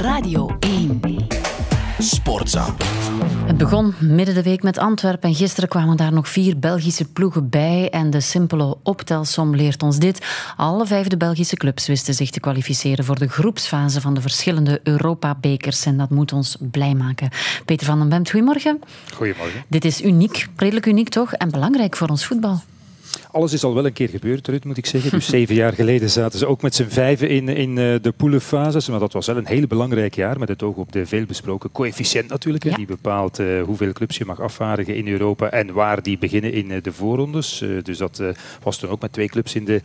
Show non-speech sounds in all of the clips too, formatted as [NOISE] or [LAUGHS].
Radio 1. Sportza. Het begon midden de week met Antwerpen en gisteren kwamen daar nog vier Belgische ploegen bij. En de simpele optelsom leert ons dit. Alle vijf de Belgische clubs wisten zich te kwalificeren voor de groepsfase van de verschillende Europa-bekers. En dat moet ons blij maken. Peter van den Bemt, goedemorgen. Goedemorgen. Dit is uniek, redelijk uniek toch? En belangrijk voor ons voetbal. Alles is al wel een keer gebeurd, Ruud, moet ik zeggen. Dus zeven jaar geleden zaten ze ook met z'n vijven in, in eh, de poelenfases. Maar dat was wel een heel belangrijk jaar, met het oog op de veelbesproken coëfficiënt natuurlijk. Ja. Die bepaalt eh, hoeveel clubs je mag afvaardigen in Europa en waar die beginnen in eh, de voorrondes. Dus dat was toen ook met twee clubs in de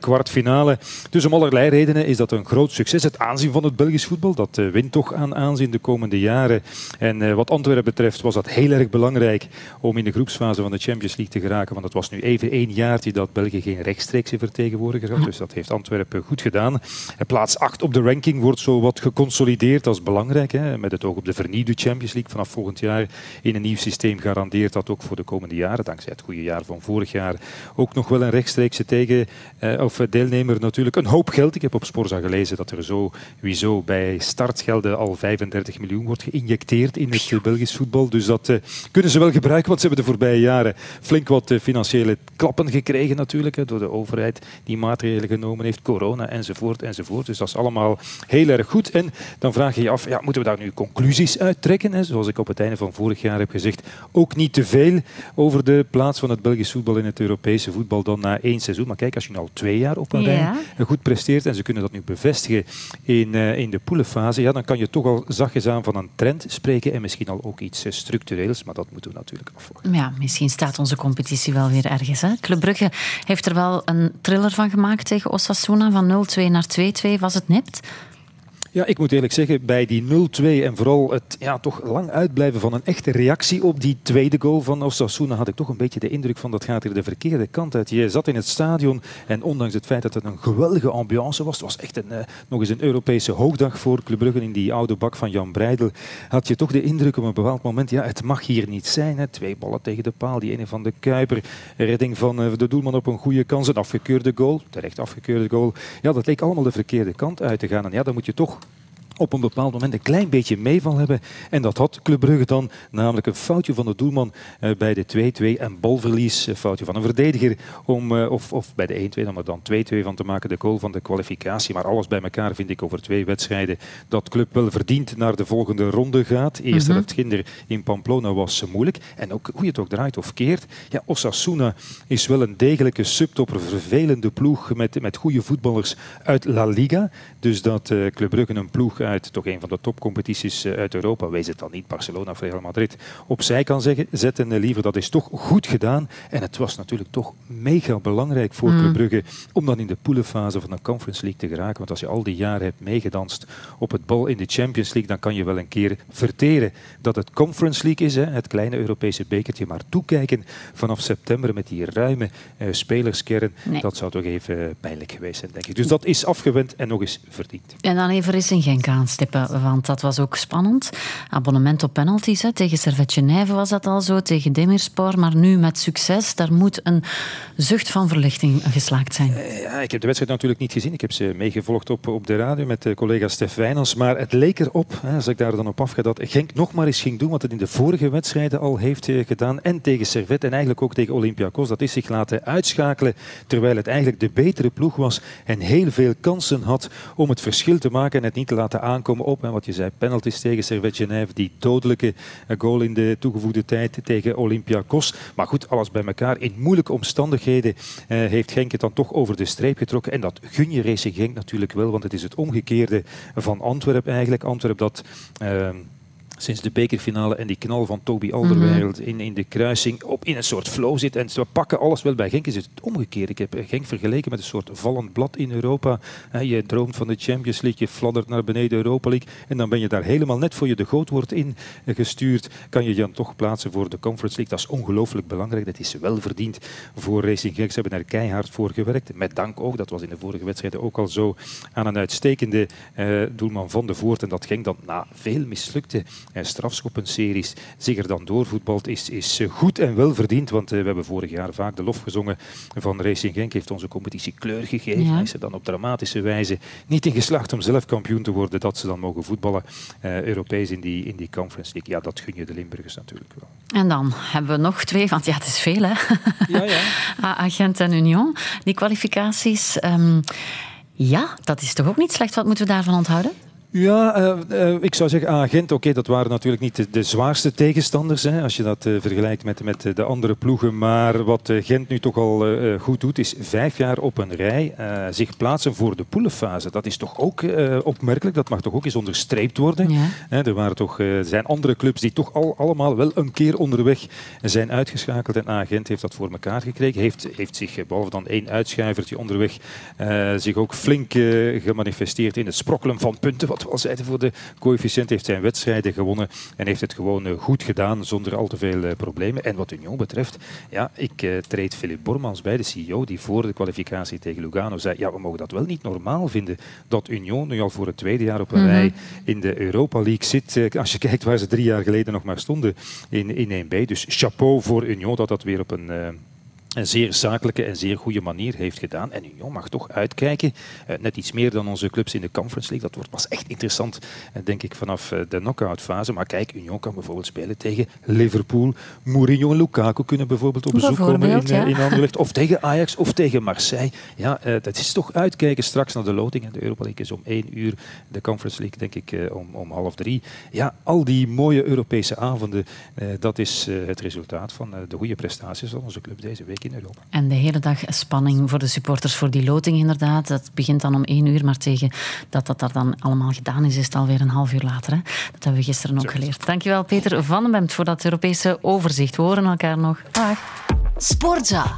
kwartfinale. Dus om allerlei redenen is dat een groot succes. Het aanzien van het Belgisch voetbal, dat wint toch aan aanzien de komende jaren. En wat Antwerpen betreft was dat heel erg belangrijk om in de groepsfase van de Champions League te geraken. Want het was nu even één jaartje dat België geen rechtstreekse vertegenwoordiger had. Dus dat heeft Antwerpen goed gedaan. En plaats 8 op de ranking wordt zo wat geconsolideerd als belangrijk. Hè, met het oog op de vernieuwde Champions League vanaf volgend jaar in een nieuw systeem garandeert dat ook voor de komende jaren, dankzij het goede jaar van vorig jaar, ook nog wel een rechtstreekse tegen, eh, of deelnemer natuurlijk. Een hoop geld. Ik heb op Sporza gelezen dat er sowieso bij startgelden al 35 miljoen wordt geïnjecteerd in het eh, Belgisch voetbal. Dus dat eh, kunnen ze wel gebruiken, want ze hebben de voorbije jaren flink wat eh, financiële klappen gekregen natuurlijk, hè, door de overheid die maatregelen genomen heeft, corona enzovoort enzovoort. Dus dat is allemaal heel erg goed. En dan vraag je je af, ja, moeten we daar nu conclusies uit trekken? Hè? Zoals ik op het einde van vorig jaar heb gezegd, ook niet te veel over de plaats van het Belgisch voetbal in het Europese voetbal dan na één seizoen. Maar kijk, als je nu al twee jaar op een Ja. rij goed presteert en ze kunnen dat nu bevestigen in, eh, in de poelenfase, ja, dan kan je toch al zachtjes aan van een trend spreken en misschien al ook iets structureels, maar dat moeten we natuurlijk afwachten. Ja, misschien staat onze competitie wel weer ergens. Hè? Club Brugge heeft er wel een thriller van gemaakt tegen Osasuna. Van 0-2 naar 2-2. Was het nipt? Ja, ik moet eerlijk zeggen, bij die 0-2 en vooral het ja, toch lang uitblijven van een echte reactie op die tweede goal van Osasuna had ik toch een beetje de indruk van dat gaat hier de verkeerde kant uit. Je zat in het stadion en ondanks het feit dat het een geweldige ambiance was, het was echt een, eh, nog eens een Europese hoogdag voor Club Brugge in die oude bak van Jan Breidel, had je toch de indruk op een bepaald moment, ja, het mag hier niet zijn. Hè. Twee ballen tegen de paal, die ene van de Kuiper, redding van eh, de doelman op een goede kans, een afgekeurde goal, terecht afgekeurde goal. Ja, dat leek allemaal de verkeerde kant uit te gaan. En ja, dan moet je toch op een bepaald moment een klein beetje meeval hebben. En dat had Club Brugge dan, namelijk een foutje van de doelman eh, bij de 2-2 en balverlies, een foutje van een verdediger, om, eh, of, of bij de 1-2 om er dan 2-2 van te maken, de goal van de kwalificatie. Maar alles bij elkaar vind ik over twee wedstrijden dat Club wel verdient naar de volgende ronde gaat. Eerst helft Ginder in Pamplona was moeilijk. En ook hoe je het ook draait of keert, ja, Osasuna is wel een degelijke subtopper, vervelende ploeg met, met goede voetballers uit La Liga. Dus dat eh Club Brugge een ploeg uit toch een van de topcompetities eh, uit Europa, wees het dan niet Barcelona of Real Madrid, opzij kan zeggen, zetten. Liever, dat is toch goed gedaan. En het was natuurlijk toch mega belangrijk voor Club Brugge om dan in de poelenfase van de Conference League te geraken. Want als je al die jaren hebt meegedanst op het bal in de Champions League, dan kan je wel een keer verteren dat het Conference League is, hè, het kleine Europese bekertje. Maar toekijken vanaf september met die ruime eh, spelerskern, Nee. dat zou toch even pijnlijk geweest zijn, denk ik. Dus dat is afgewend en nog eens verdiend. En dan even in Genk aanstippen, want dat was ook spannend. Abonnement op penalties. Hè. Tegen Servet Genève was dat al zo, tegen Demirspor. Maar nu met succes, daar moet een zucht van verlichting geslaakt zijn. Eh, Ja, ik heb de wedstrijd natuurlijk niet gezien. Ik heb ze meegevolgd op, op de radio met de collega Stef Wijnals. Maar het leek erop, hè, als ik daar dan op afga, dat Genk nog maar eens ging doen wat het in de vorige wedstrijden al heeft eh, gedaan. En tegen Servet en eigenlijk ook tegen Olympiakos. Dat is zich laten uitschakelen terwijl het eigenlijk de betere ploeg was. En heel veel kansen had om het verschil te maken en het niet te laten aankomen op. En wat je zei, penalties tegen Servet Genève. Die dodelijke eh, goal in de toegevoegde tijd tegen Olympiakos. Maar goed, alles bij elkaar. In moeilijke omstandigheden eh, heeft Genk het dan toch over de streep getrokken. En dat gun je Racing Genk natuurlijk wel, want het is het omgekeerde van Antwerpen eigenlijk. Antwerpen dat... ehm, sinds de bekerfinale en die knal van Toby Alderweireld in, in de kruising op in een soort flow zit. En ze pakken alles wel. Bij Genk is het omgekeerd. Ik heb Genk vergeleken met een soort vallend blad in Europa. Je droomt van de Champions League, je fladdert naar beneden Europa League en dan ben je daar helemaal net voor je de goot wordt ingestuurd. Kan je je dan toch plaatsen voor de Conference League. Dat is ongelooflijk belangrijk. Dat is wel verdiend voor Racing Genk. Ze hebben er keihard voor gewerkt. Met dank ook, dat was in de vorige wedstrijden ook al zo, aan een uitstekende eh, doelman van de Voort. En dat Genk dan na veel mislukte en strafschoppenseries zich er dan doorvoetbalt, is, is goed en wel verdiend. Want we hebben vorig jaar vaak de lof gezongen van Racing Genk, heeft onze competitie kleur gegeven. Ja. Is er dan op dramatische wijze niet in geslaagd om zelf kampioen te worden, dat ze dan mogen voetballen, uh, Europees in die, in die Conference League. Ja, dat gun je de Limburgers natuurlijk wel. En dan hebben we nog twee, want ja, het is veel hè. Ja, ja. [LAUGHS] Agent en Union, die kwalificaties. Um, ja, dat is toch ook niet slecht. Wat moeten we daarvan onthouden? Ja, uh, uh, ik zou zeggen, ah, Gent, oké, dat waren natuurlijk niet de, de zwaarste tegenstanders, hè, als je dat uh, vergelijkt met, met de andere ploegen. Maar wat Gent nu toch al goed doet, is vijf jaar op een rij zich plaatsen voor de poelenfase. Dat is toch ook opmerkelijk, dat mag toch ook eens onderstreept worden. Ja. er waren toch, zijn andere clubs die toch al, allemaal wel een keer onderweg zijn uitgeschakeld. En ah, Gent heeft dat voor elkaar gekregen. Heeft, heeft zich, behalve dan één uitschuivertje onderweg, zich ook flink gemanifesteerd in het sprokkelen van punten, wat wat we al zeiden voor de coëfficiënt, heeft zijn wedstrijden gewonnen en heeft het gewoon eh, goed gedaan zonder al te veel eh, problemen. En wat Union betreft, ja, ik uh, treed Philip Bormans bij, de CEO, die voor de kwalificatie tegen Lugano zei, ja, we mogen dat wel niet normaal vinden dat Union nu al voor het tweede jaar op een mhm. rij in de Europa League zit. Als je kijkt waar ze drie jaar geleden nog maar stonden in, in 1B. Dus chapeau voor Union dat dat weer op een een zeer zakelijke en zeer goede manier heeft gedaan. En Union mag toch uitkijken. Uh, net iets meer dan onze clubs in de Conference League. Dat wordt pas echt interessant, uh, denk ik, vanaf uh, de knock-out fase. Maar kijk, Union kan bijvoorbeeld spelen tegen Liverpool. Mourinho en Lukaku kunnen bijvoorbeeld op bezoek komen in, ja. in. Of tegen Ajax of tegen Marseille. Ja, dat is toch uitkijken straks naar de loting. En de Europa League is om één uur. De Conference League, denk ik, om, om half drie. Ja, al die mooie Europese avonden, dat is het resultaat van de goede prestaties van onze club deze week in Europa. En de hele dag spanning voor de supporters voor die loting inderdaad. Dat begint dan om één uur, maar tegen dat dat daar dan allemaal gedaan is, is het alweer een half uur later. Hè? Dat hebben we gisteren ook geleerd. Dankjewel Peter van den Bemt voor dat Europese overzicht. We horen elkaar nog. Dag. Sportza.